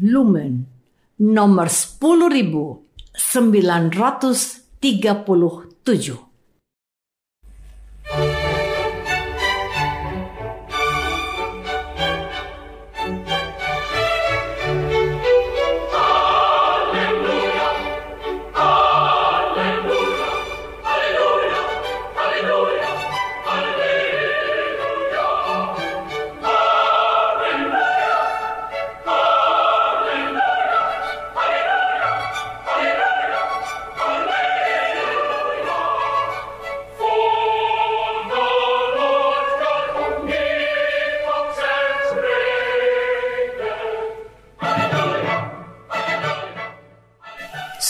Lumen nomor 10937.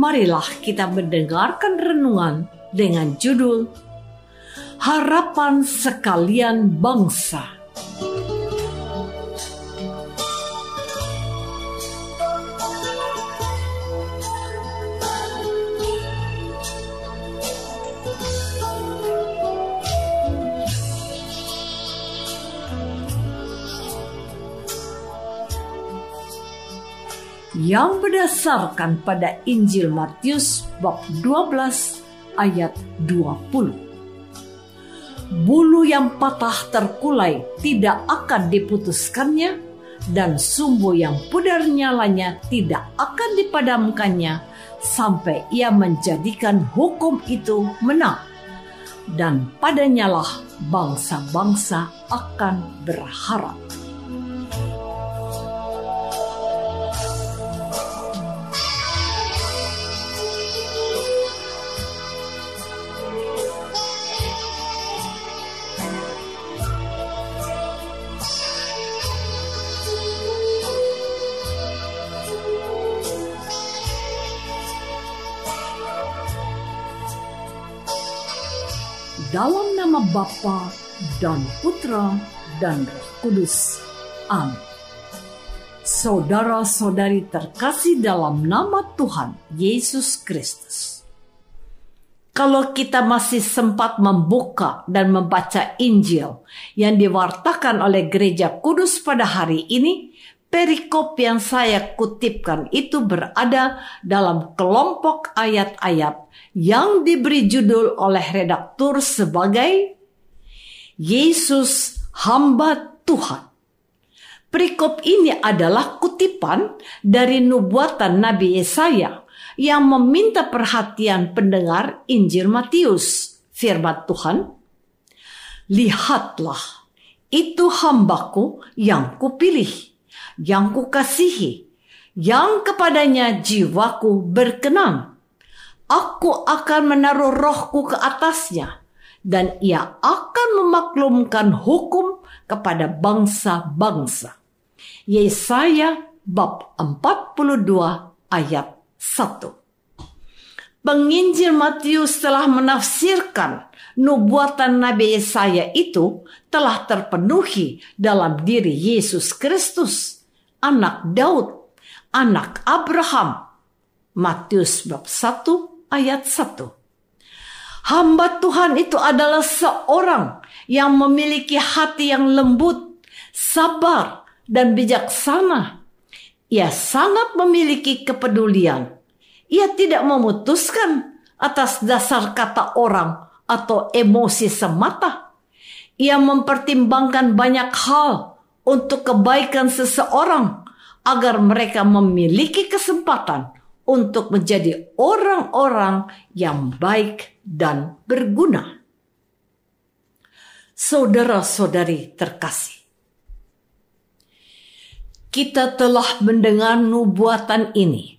marilah kita mendengarkan renungan dengan judul Harapan Sekalian Bangsa. Yang berdasarkan pada Injil Matius bab 12 ayat 20. Bulu yang patah terkulai tidak akan diputuskannya dan sumbu yang pudar nyalanya tidak akan dipadamkannya sampai ia menjadikan hukum itu menang dan padanyalah bangsa-bangsa akan berharap. Dalam nama Bapa dan Putra dan Roh Kudus. Amin. Saudara-saudari terkasih dalam nama Tuhan Yesus Kristus. Kalau kita masih sempat membuka dan membaca Injil yang diwartakan oleh Gereja Kudus pada hari ini, perikop yang saya kutipkan itu berada dalam kelompok ayat-ayat yang diberi judul oleh redaktur sebagai Yesus hamba Tuhan. Perikop ini adalah kutipan dari nubuatan Nabi Yesaya yang meminta perhatian pendengar Injil Matius. Firman Tuhan, Lihatlah, itu hambaku yang kupilih, yang kukasihi, yang kepadanya jiwaku berkenan Aku akan menaruh rohku ke atasnya, dan ia akan memaklumkan hukum kepada bangsa-bangsa. Yesaya bab 42 ayat 1. Penginjil Matius telah menafsirkan nubuatan Nabi Yesaya itu telah terpenuhi dalam diri Yesus Kristus, anak Daud, anak Abraham. Matius bab 1 ayat 1. Hamba Tuhan itu adalah seorang yang memiliki hati yang lembut, sabar, dan bijaksana. Ia sangat memiliki kepedulian. Ia tidak memutuskan atas dasar kata orang atau emosi semata. Ia mempertimbangkan banyak hal untuk kebaikan seseorang agar mereka memiliki kesempatan untuk menjadi orang-orang yang baik dan berguna. Saudara-saudari terkasih, kita telah mendengar nubuatan ini.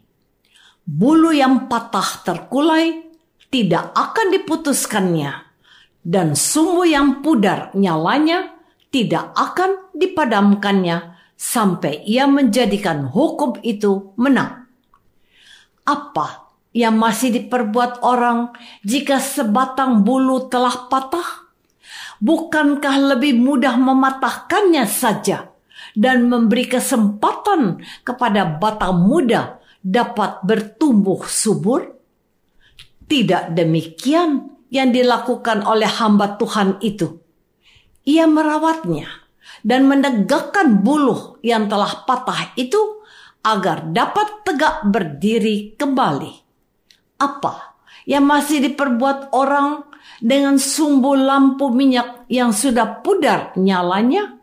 Bulu yang patah terkulai tidak akan diputuskannya, dan sumbu yang pudar nyalanya tidak akan dipadamkannya sampai ia menjadikan hukum itu menang. Apa yang masih diperbuat orang jika sebatang bulu telah patah? Bukankah lebih mudah mematahkannya saja dan memberi kesempatan kepada batang muda dapat bertumbuh subur? Tidak demikian yang dilakukan oleh hamba Tuhan itu. Ia merawatnya dan menegakkan bulu yang telah patah itu agar dapat tegak berdiri kembali. Apa yang masih diperbuat orang dengan sumbu lampu minyak yang sudah pudar nyalanya?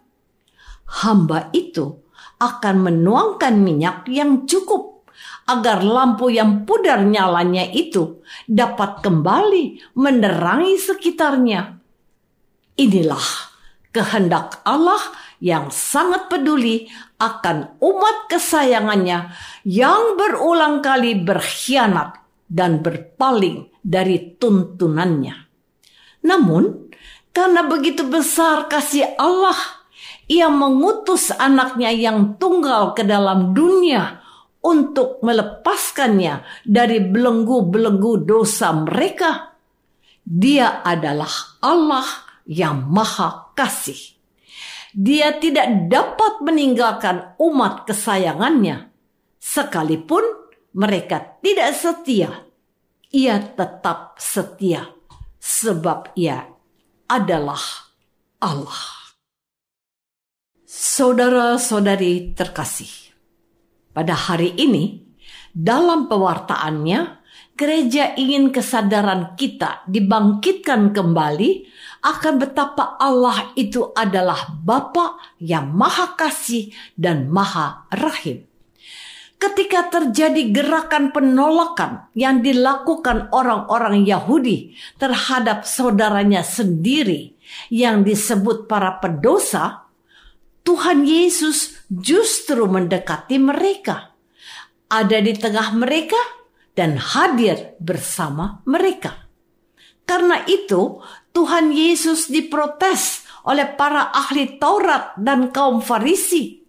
Hamba itu akan menuangkan minyak yang cukup agar lampu yang pudar nyalanya itu dapat kembali menerangi sekitarnya. Inilah kehendak Allah yang sangat peduli akan umat kesayangannya yang berulang kali berkhianat dan berpaling dari tuntunannya. Namun, karena begitu besar kasih Allah, ia mengutus anaknya yang tunggal ke dalam dunia untuk melepaskannya dari belenggu-belenggu dosa mereka. Dia adalah Allah yang maha kasih. Dia tidak dapat meninggalkan umat kesayangannya, sekalipun mereka tidak setia. Ia tetap setia, sebab Ia adalah Allah. Saudara-saudari terkasih, pada hari ini, dalam pewartaannya, gereja ingin kesadaran kita dibangkitkan kembali akan betapa Allah itu adalah Bapa yang Maha Kasih dan Maha Rahim. Ketika terjadi gerakan penolakan yang dilakukan orang-orang Yahudi terhadap saudaranya sendiri yang disebut para pedosa, Tuhan Yesus justru mendekati mereka, ada di tengah mereka, dan hadir bersama mereka. Karena itu, Tuhan Yesus diprotes oleh para ahli Taurat dan kaum Farisi.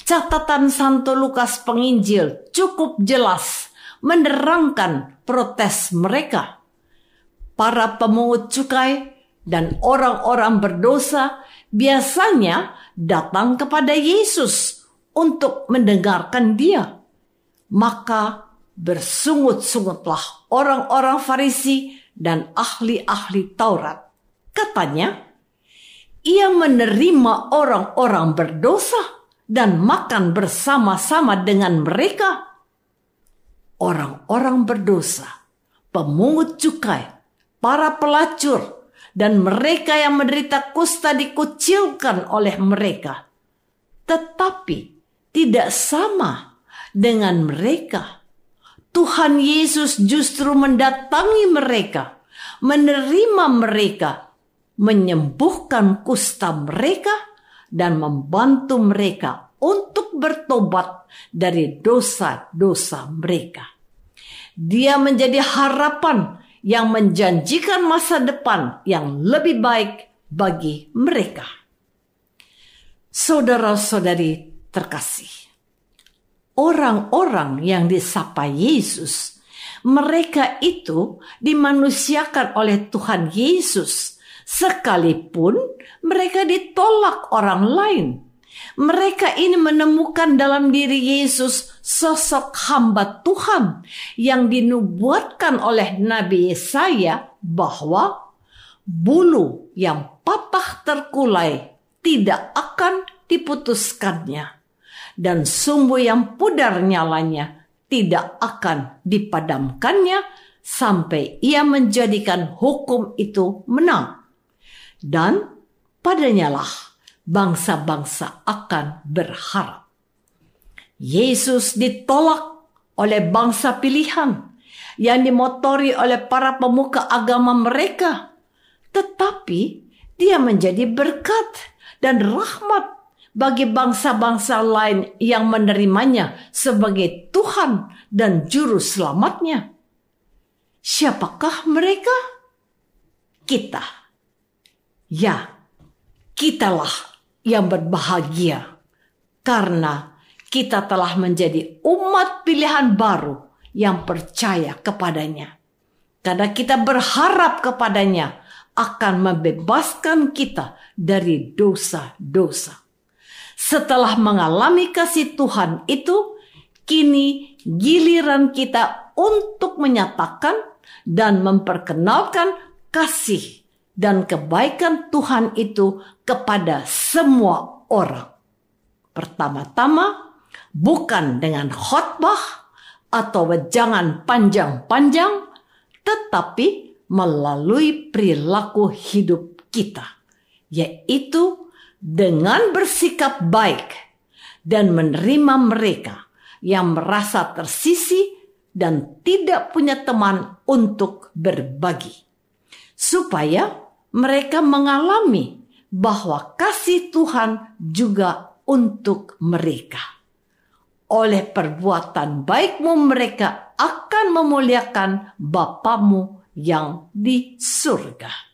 Catatan Santo Lukas Penginjil cukup jelas menerangkan protes mereka. Para pemungut cukai dan orang-orang berdosa biasanya datang kepada Yesus untuk mendengarkan dia. Maka bersungut-sungutlah orang-orang Farisi dan ahli-ahli Taurat. Katanya, ia menerima orang-orang berdosa dan makan bersama-sama dengan mereka. Orang-orang berdosa, pemungut cukai, para pelacur, dan mereka yang menderita kusta dikucilkan oleh mereka. Tetapi tidak sama dengan mereka Tuhan Yesus justru mendatangi mereka, menerima mereka, menyembuhkan kusta mereka, dan membantu mereka untuk bertobat dari dosa-dosa mereka. Dia menjadi harapan yang menjanjikan masa depan yang lebih baik bagi mereka. Saudara-saudari terkasih, orang-orang yang disapa Yesus, mereka itu dimanusiakan oleh Tuhan Yesus, sekalipun mereka ditolak orang lain. Mereka ini menemukan dalam diri Yesus sosok hamba Tuhan yang dinubuatkan oleh Nabi Yesaya bahwa bulu yang patah terkulai tidak akan diputuskannya dan sumbu yang pudar nyalanya tidak akan dipadamkannya sampai ia menjadikan hukum itu menang. Dan padanyalah bangsa-bangsa akan berharap. Yesus ditolak oleh bangsa pilihan yang dimotori oleh para pemuka agama mereka, tetapi dia menjadi berkat dan rahmat bagi bangsa-bangsa lain yang menerimanya sebagai Tuhan dan Juru Selamatnya. Siapakah mereka? Kita. Ya, kitalah yang berbahagia karena kita telah menjadi umat pilihan baru yang percaya kepadanya. Karena kita berharap kepadanya akan membebaskan kita dari dosa-dosa. Setelah mengalami kasih Tuhan itu, kini giliran kita untuk menyatakan dan memperkenalkan kasih dan kebaikan Tuhan itu kepada semua orang. Pertama-tama, bukan dengan khotbah atau wejangan panjang-panjang, tetapi melalui perilaku hidup kita, yaitu dengan bersikap baik dan menerima mereka yang merasa tersisi dan tidak punya teman untuk berbagi, supaya mereka mengalami bahwa kasih Tuhan juga untuk mereka. Oleh perbuatan baikmu mereka akan memuliakan Bapamu yang di surga.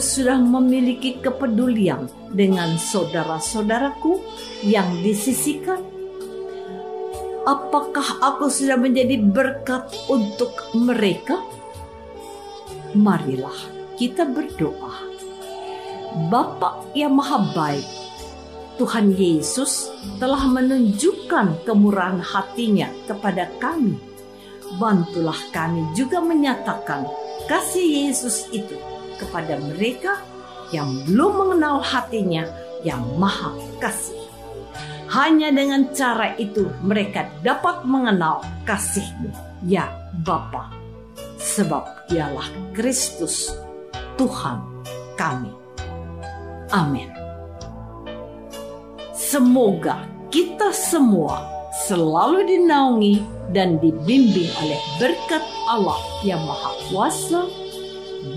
Sudah memiliki kepedulian dengan saudara-saudaraku yang disisikan? Apakah aku sudah menjadi berkat untuk mereka? Marilah kita berdoa. Bapa yang maha baik, Tuhan Yesus telah menunjukkan kemurahan hatinya kepada kami. Bantulah kami juga menyatakan kasih Yesus itu kepada mereka yang belum mengenal hatinya yang maha kasih. Hanya dengan cara itu mereka dapat mengenal kasihmu, ya Bapa, sebab dialah Kristus, Tuhan kami. Amin. Semoga kita semua selalu dinaungi dan dibimbing oleh berkat Allah yang Maha Kuasa,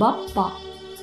Bapa